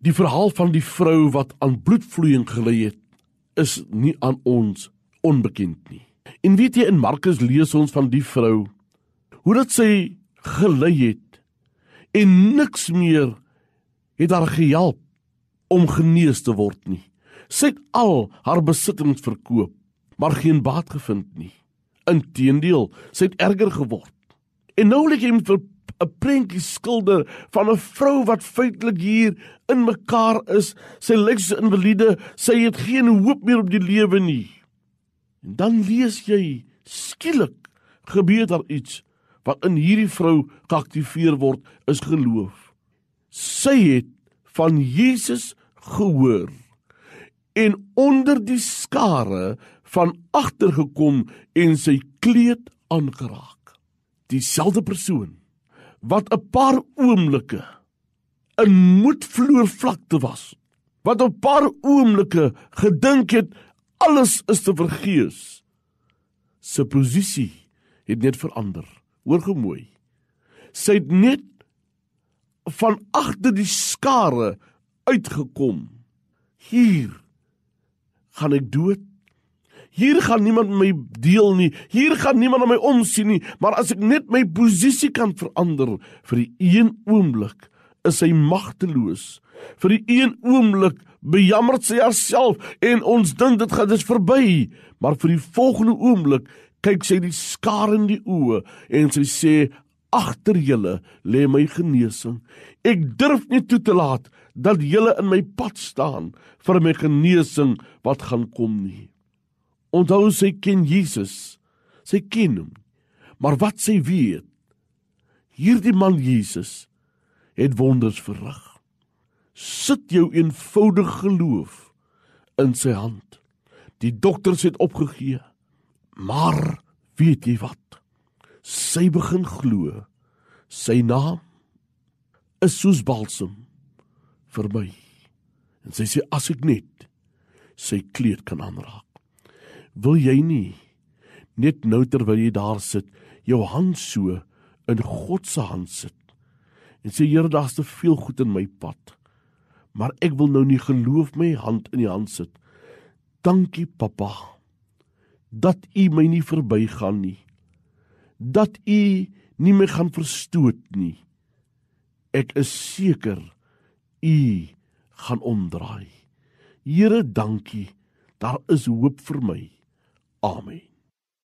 Die verhaal van die vrou wat aan bloedvloeiing gely het, is nie aan ons onbekend nie. En weet jy in Markus lees ons van die vrou hoe dat sy gely het en niks meer het haar gehelp om genees te word nie. Sy het al haar besittings verkoop, maar geen baat gevind nie. Inteendeel, sy het erger geword. En nou lê jy met 'n prentjie skilder van 'n vrou wat feitelik hier in mekaar is. Sy lyk so invalide, sy het geen hoop meer op die lewe nie. En dan lees jy skielik gebeur daar iets wat in hierdie vrou geaktiveer word is geloof. Sy het van Jesus gehoor en onder die skare van agter gekom en sy kleed aangeraak. Dieselfde persoon wat 'n paar oomblikke in moedvloer vlakte was. Wat 'n paar oomblikke gedink het alles is te vergees. Sy posisie het net verander. Hoor gou mooi. Sy het net van agter die skare uitgekom. Hier gaan ek dood Hier gaan niemand my deel nie. Hier gaan niemand na my omsien nie, maar as ek net my posisie kan verander vir die een oomblik, is hy magteloos. Vir die een oomblik bejammerd sy haarself en ons dink dit gaan dis verby, maar vir die volgende oomblik kyk sy die skare in die oë en sy sê agter julle lê my genesing. Ek durf nie toe te laat dat julle in my pad staan vir my genesing wat gaan kom nie. Onthou sy ken Jesus. Sy ken hom. Maar wat sy weet, hierdie man Jesus het wonders verrig. Sit jou eenvoudige geloof in sy hand. Die dokters het opgegee. Maar weet jy wat? Sy begin glo. Sy naam is soos balsem vir my. En sy sê as ek net sy kleed kan aanraak wil jy nie net nou terwyl jy daar sit jou hand so in God se hand sit en sê Here daar's te veel goed in my pad maar ek wil nou nie geloof my hand in die hand sit. Dankie pappa dat u my nie verbygaan nie dat u nie my gaan verstoot nie. Ek is seker u gaan omdraai. Here dankie. Daar is hoop vir my army.